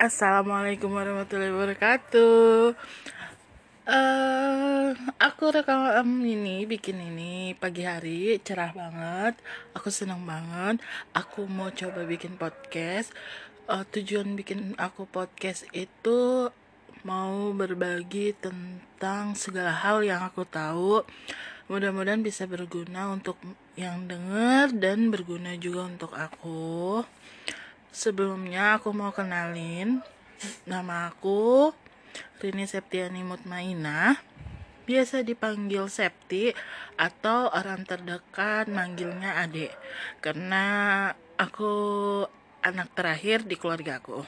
Assalamualaikum warahmatullahi wabarakatuh. Eh, aku rekam ini, bikin ini pagi hari, cerah banget. Aku senang banget. Aku mau coba bikin podcast. Eh, tujuan bikin aku podcast itu mau berbagi tentang segala hal yang aku tahu. Mudah-mudahan bisa berguna untuk yang denger dan berguna juga untuk aku. Sebelumnya aku mau kenalin nama aku Rini Septiani Mutmainah biasa dipanggil Septi atau orang terdekat manggilnya Ade karena aku anak terakhir di keluarga aku.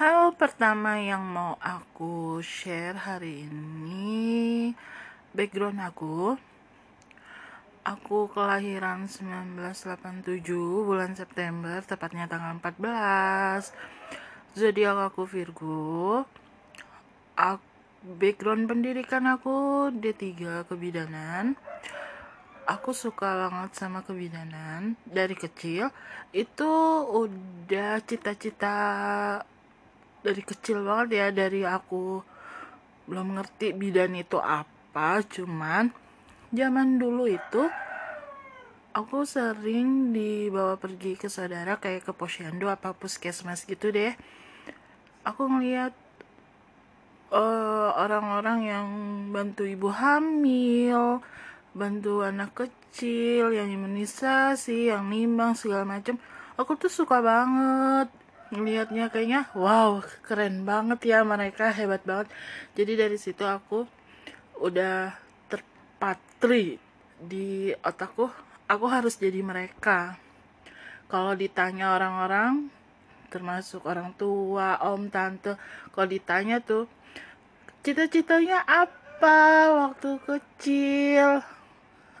Hal pertama yang mau aku share hari ini background aku Aku kelahiran 1987 bulan September, tepatnya tanggal 14. Zodiak aku Virgo. Aku, background pendidikan aku D3 kebidanan. Aku suka banget sama kebidanan dari kecil. Itu udah cita-cita dari kecil banget ya dari aku belum ngerti bidan itu apa, cuman zaman dulu itu aku sering dibawa pergi ke saudara kayak ke posyandu apa puskesmas gitu deh. Aku ngeliat uh, orang-orang yang bantu ibu hamil bantu anak kecil yang imunisasi yang nimbang segala macam aku tuh suka banget ngelihatnya kayaknya wow keren banget ya mereka hebat banget. Jadi dari situ aku udah patri di otakku aku harus jadi mereka. Kalau ditanya orang-orang termasuk orang tua om tante kalau ditanya tuh cita-citanya apa waktu kecil?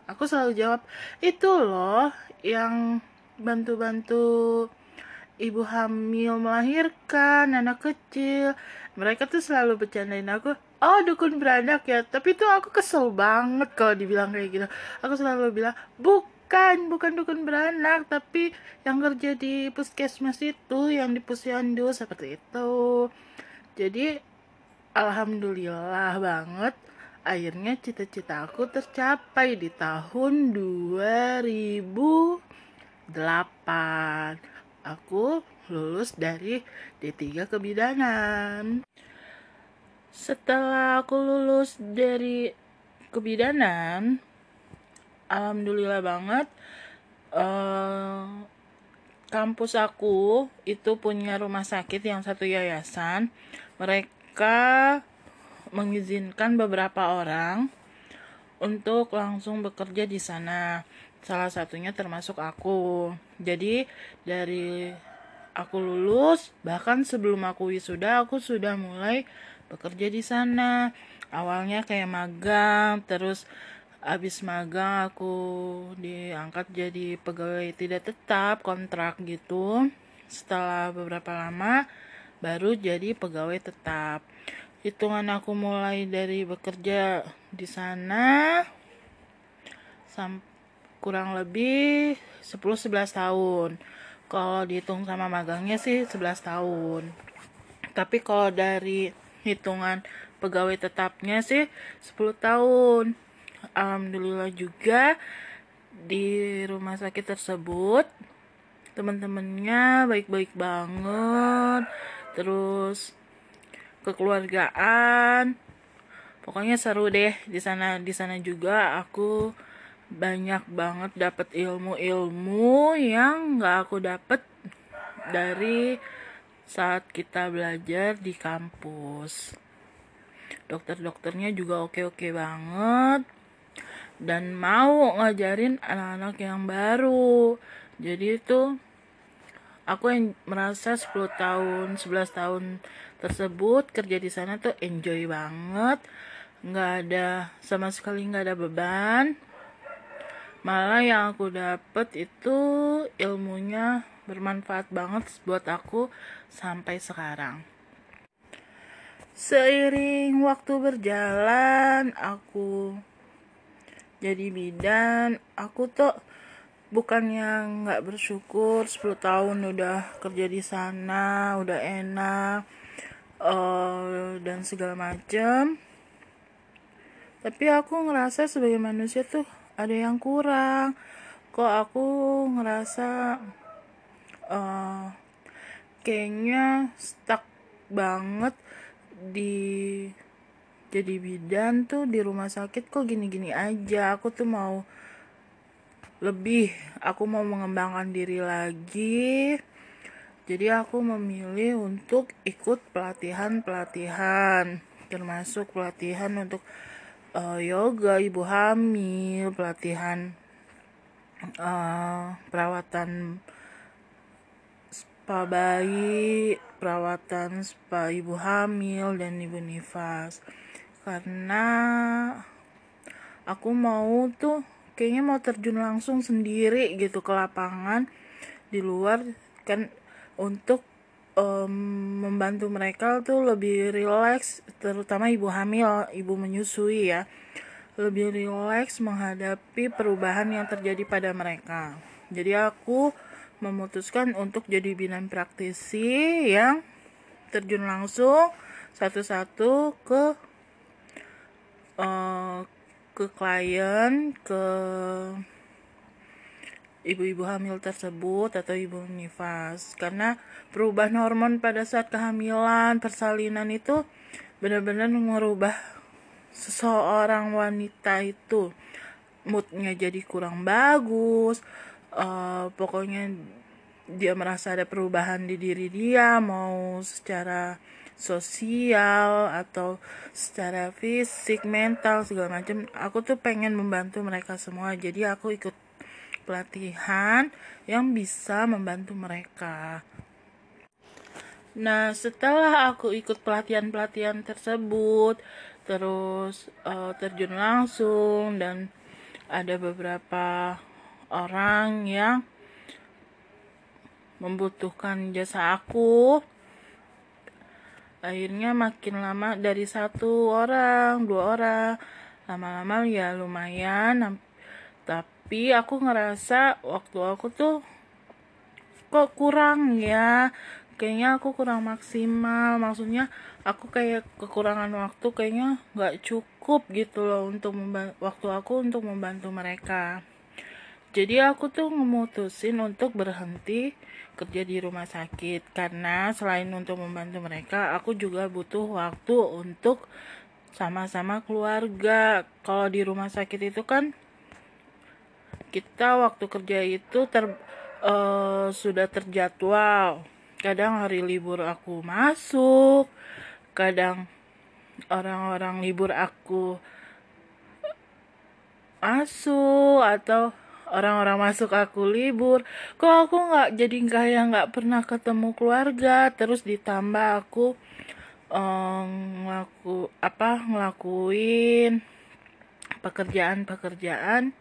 Aku selalu jawab itu loh yang bantu-bantu ibu hamil melahirkan anak kecil. Mereka tuh selalu bercandain aku oh dukun beranak ya. Tapi tuh aku kesel banget kalau dibilang kayak gitu. Aku selalu bilang bukan bukan dukun beranak tapi yang kerja di puskesmas itu yang di posyandu seperti itu. Jadi alhamdulillah banget akhirnya cita-cita aku tercapai di tahun 2008 aku lulus dari D3 kebidanan setelah aku lulus dari kebidanan alhamdulillah banget uh, kampus aku itu punya rumah sakit yang satu yayasan. Mereka mengizinkan beberapa orang untuk langsung bekerja di sana. Salah satunya termasuk aku. Jadi dari aku lulus bahkan sebelum aku wisuda aku sudah mulai bekerja di sana. Awalnya kayak magang terus abis magang aku diangkat jadi pegawai tidak tetap kontrak gitu. Setelah beberapa lama baru jadi pegawai tetap. Hitungan aku mulai dari bekerja di sana kurang lebih 10-11 tahun. Kalau dihitung sama magangnya sih 11 tahun. Tapi kalau dari hitungan pegawai tetapnya sih 10 tahun. Alhamdulillah juga di rumah sakit tersebut teman-temannya baik-baik banget. Terus kekeluargaan. Pokoknya seru deh di sana di sana juga. Aku banyak banget dapat ilmu-ilmu yang nggak aku dapat dari saat kita belajar di kampus. Dokter-dokternya juga oke-oke banget dan mau ngajarin anak-anak yang baru. Jadi itu aku yang merasa 10 tahun, 11 tahun tersebut kerja di sana tuh enjoy banget. nggak ada sama sekali nggak ada beban. Malah yang aku dapet itu ilmunya bermanfaat banget buat aku sampai sekarang. Seiring waktu berjalan, aku jadi bidan, aku tuh bukannya nggak bersyukur 10 tahun udah kerja di sana udah enak uh, dan segala macam tapi aku ngerasa sebagai manusia tuh ada yang kurang. Kok aku ngerasa uh, kayaknya stuck banget di jadi bidan tuh di rumah sakit kok gini-gini aja. Aku tuh mau lebih aku mau mengembangkan diri lagi. Jadi aku memilih untuk ikut pelatihan-pelatihan termasuk pelatihan untuk uh, yoga ibu hamil pelatihan uh, perawatan spa bayi perawatan spa ibu hamil dan ibu nifas. Karena aku mau tuh kayaknya mau terjun langsung sendiri gitu ke lapangan di luar kan untuk um, membantu mereka tuh lebih rileks terutama ibu hamil ibu menyusui ya. Lebih rileks menghadapi perubahan yang terjadi pada mereka. Jadi aku memutuskan untuk jadi binan praktisi yang terjun langsung satu-satu ke uh, ke klien ke ibu-ibu hamil tersebut atau ibu nifas. Karena perubahan hormon pada saat kehamilan persalinan itu benar-benar merubah seseorang wanita itu. Moodnya jadi kurang bagus uh, pokoknya dia merasa ada perubahan di diri dia mau secara sosial atau secara fisik mental segala macam. Aku tuh pengen membantu mereka semua. Jadi aku ikut pelatihan yang bisa membantu mereka. Nah setelah aku ikut pelatihan-pelatihan tersebut terus uh, terjun langsung dan ada beberapa orang yang membutuhkan jasa aku. Akhirnya makin lama dari satu orang dua orang lama-lama ya lumayan. Tapi aku ngerasa waktu aku tuh kok kurang ya. Kayaknya aku kurang maksimal. Maksudnya aku kayak kekurangan waktu kayaknya nggak cukup gitu loh untuk waktu aku untuk membantu mereka jadi aku tuh memutusin untuk berhenti kerja di rumah sakit. Karena selain untuk membantu mereka aku juga butuh waktu untuk sama-sama keluarga. Kalau di rumah sakit itu kan kita waktu kerja itu ter uh, sudah terjadwal. Kadang hari libur aku masuk kadang orang-orang libur aku masuk atau orang-orang masuk aku libur. Kok aku nggak jadi kayak nggak pernah ketemu keluarga. Terus ditambah aku um, ngelaku apa ngelakuin pekerjaan-pekerjaan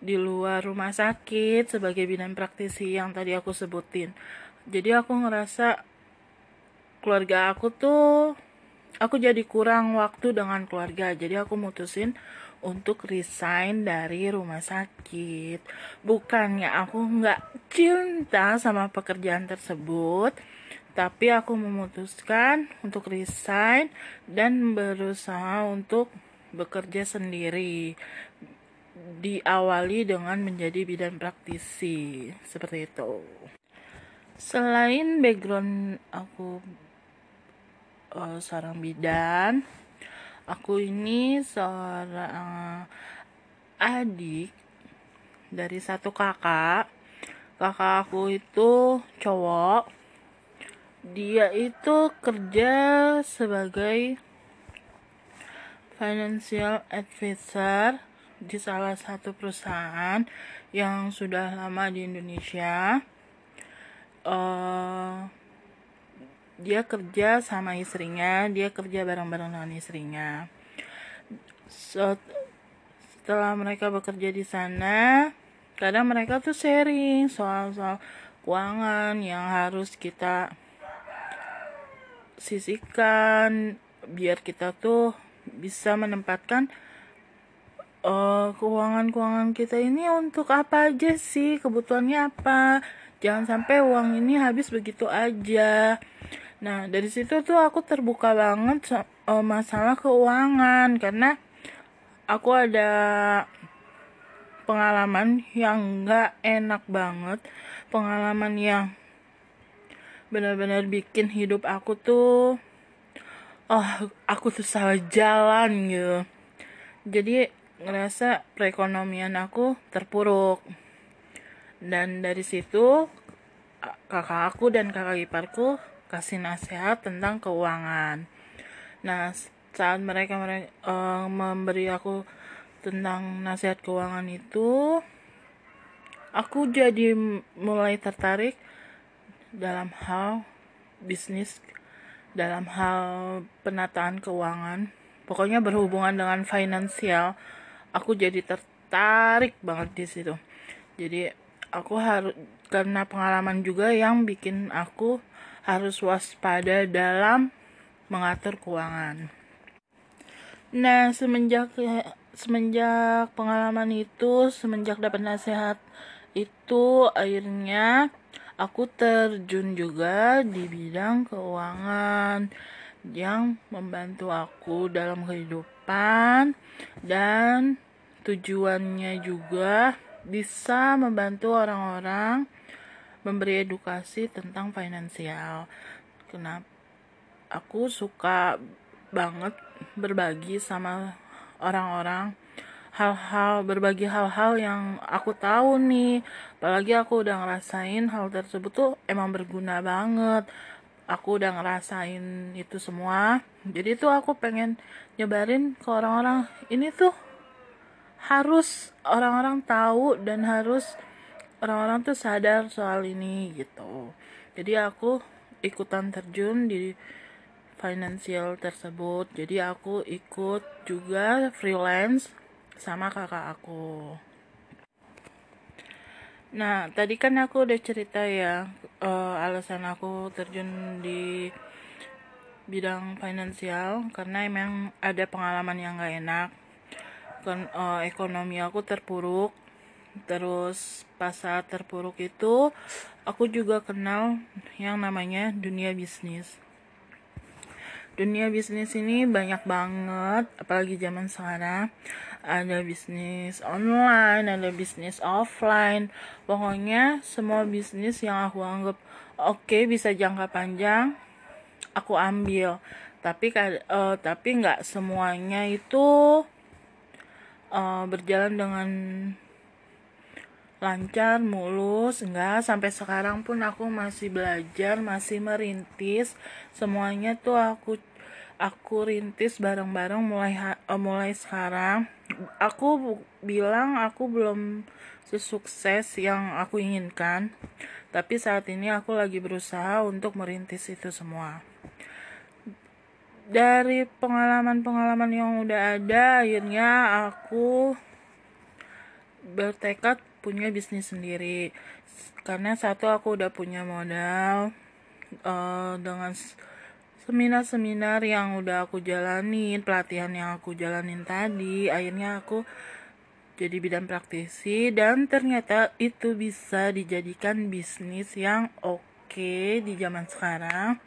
di luar rumah sakit sebagai bidan praktisi yang tadi aku sebutin. Jadi aku ngerasa keluarga aku tuh aku jadi kurang waktu dengan keluarga. Jadi aku mutusin untuk resign dari rumah sakit. Bukannya aku nggak cinta sama pekerjaan tersebut, tapi aku memutuskan untuk resign dan berusaha untuk bekerja sendiri. Diawali dengan menjadi bidan praktisi, seperti itu. Selain background aku uh, seorang bidan, aku ini seorang adik dari satu kakak. Kakak aku itu cowok. Dia itu kerja sebagai financial advisor di salah satu perusahaan yang sudah lama di Indonesia. Uh, dia kerja sama istrinya dia kerja bareng-bareng dengan istrinya. Setelah mereka bekerja di sana kadang mereka tuh sharing soal-soal keuangan yang harus kita sisihkan biar kita tuh bisa menempatkan uh, keuangan-keuangan kita ini untuk apa aja sih? Kebutuhannya apa? Jangan sampai uang ini habis begitu aja nah dari situ tuh aku terbuka banget uh, masalah keuangan karena aku ada pengalaman yang gak enak banget pengalaman yang benar-benar bikin hidup aku tuh oh aku tuh salah jalan gitu. Jadi ngerasa perekonomian aku terpuruk. Dan dari situ kakak aku dan kakak iparku kasih nasihat tentang keuangan. Nah saat mereka mereka uh, memberi aku tentang nasihat keuangan itu aku jadi mulai tertarik dalam hal bisnis dalam hal penataan keuangan. Pokoknya berhubungan dengan finansial aku jadi tertarik banget di situ. Jadi aku harus karena pengalaman juga yang bikin aku harus waspada dalam mengatur keuangan. Nah semenjak semenjak pengalaman itu semenjak dapat nasihat itu akhirnya aku terjun juga di bidang keuangan yang membantu aku dalam kehidupan dan tujuannya juga bisa membantu orang-orang memberi edukasi tentang finansial. Kenapa aku suka banget berbagi sama orang-orang hal-hal berbagi hal-hal yang aku tahu nih. Apalagi aku udah ngerasain hal tersebut tuh emang berguna banget. Aku udah ngerasain itu semua. Jadi tuh aku pengen nyebarin ke orang-orang. Ini tuh harus orang-orang tahu dan harus orang-orang tuh sadar soal ini gitu jadi aku ikutan terjun di financial tersebut jadi aku ikut juga freelance sama kakak aku. Nah, tadi kan aku udah cerita ya uh, alasan aku terjun di bidang finansial karena emang ada pengalaman yang gak enak. Kan uh, ekonomi aku terpuruk. Terus pas saat terpuruk itu aku juga kenal yang namanya dunia bisnis. Dunia bisnis ini banyak banget apalagi zaman sekarang. Ada bisnis online ada bisnis offline. Pokoknya semua bisnis yang aku anggap oke okay, bisa jangka panjang aku ambil. Tapi uh, tapi nggak semuanya itu uh, berjalan dengan lancar mulus enggak. Sampai sekarang pun aku masih belajar masih merintis. Semuanya tuh aku aku rintis bareng-bareng mulai uh, mulai sekarang. Aku bilang aku belum sesukses yang aku inginkan. Tapi saat ini aku lagi berusaha untuk merintis itu semua. Dari pengalaman-pengalaman yang udah ada akhirnya aku bertekad punya bisnis sendiri. Karena satu aku udah punya modal uh, dengan seminar-seminar yang udah aku jalanin pelatihan yang aku jalanin tadi akhirnya aku jadi bidan praktisi dan ternyata itu bisa dijadikan bisnis yang oke di zaman sekarang.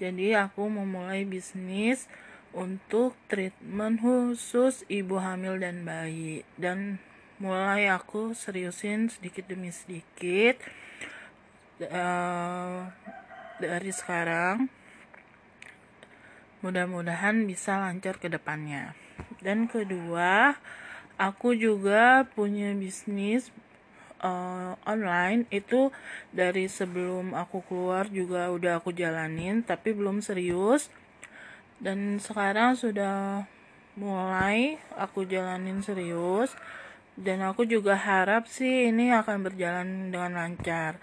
Jadi aku memulai bisnis untuk treatment khusus ibu hamil dan bayi. Dan mulai aku seriusin sedikit demi sedikit uh, dari sekarang. Mudah-mudahan bisa lancar ke depannya. Dan kedua aku juga punya bisnis uh, online. Itu dari sebelum aku keluar juga udah aku jalanin tapi belum serius. Dan sekarang sudah mulai aku jalanin serius dan aku juga harap sih ini akan berjalan dengan lancar.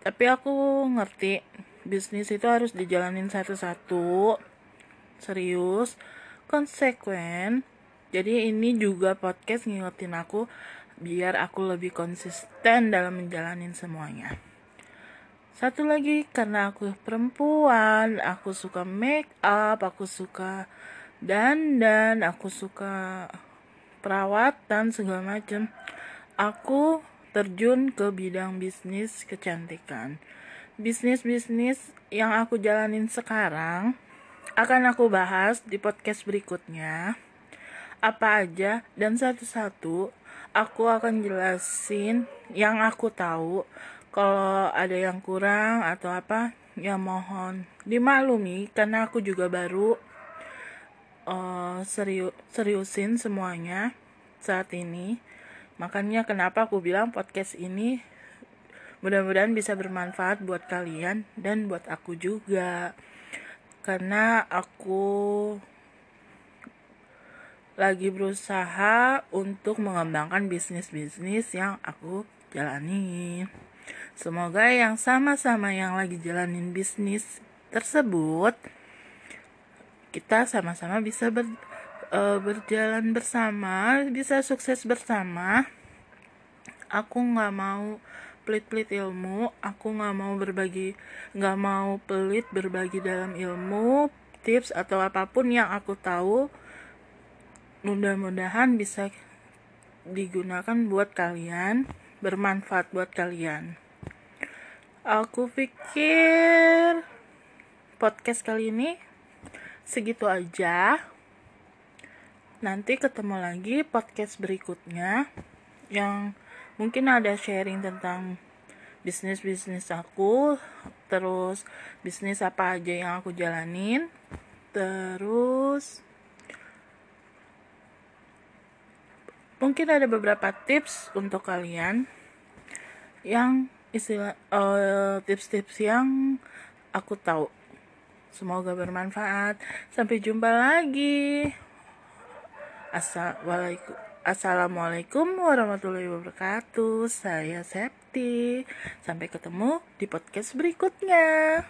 Tapi aku ngerti bisnis itu harus dijalanin satu-satu serius konsekuen. Jadi ini juga podcast ngingetin aku biar aku lebih konsisten dalam menjalanin semuanya. Satu lagi karena aku perempuan aku suka make up aku suka dandan aku suka perawatan segala macam. Aku terjun ke bidang bisnis kecantikan. Bisnis-bisnis yang aku jalanin sekarang akan aku bahas di podcast berikutnya. Apa aja dan satu-satu aku akan jelasin yang aku tahu. Kalau ada yang kurang atau apa ya mohon dimaklumi karena aku juga baru uh, serius seriusin semuanya saat ini makanya kenapa aku bilang podcast ini mudah-mudahan bisa bermanfaat buat kalian dan buat aku juga karena aku lagi berusaha untuk mengembangkan bisnis-bisnis yang aku jalani. Semoga yang sama-sama yang lagi jalanin bisnis tersebut kita sama-sama bisa ber, uh, berjalan bersama, bisa sukses bersama. Aku nggak mau pelit-pelit ilmu, aku nggak mau berbagi, nggak mau pelit berbagi dalam ilmu, tips atau apa pun yang aku tahu mudah-mudahan bisa digunakan buat kalian bermanfaat buat kalian aku pikir podcast kali ini segitu aja. Nanti ketemu lagi podcast berikutnya yang mungkin ada sharing tentang bisnis-bisnis aku terus bisnis apa aja yang aku jalanin terus mungkin ada beberapa tips untuk kalian yang istilah uh, tips-tips yang aku tahu semoga bermanfaat. Sampai jumpa lagi. Assalamualaikum warahmatullahi wabarakatuh. Saya Septi. Sampai ketemu di podcast berikutnya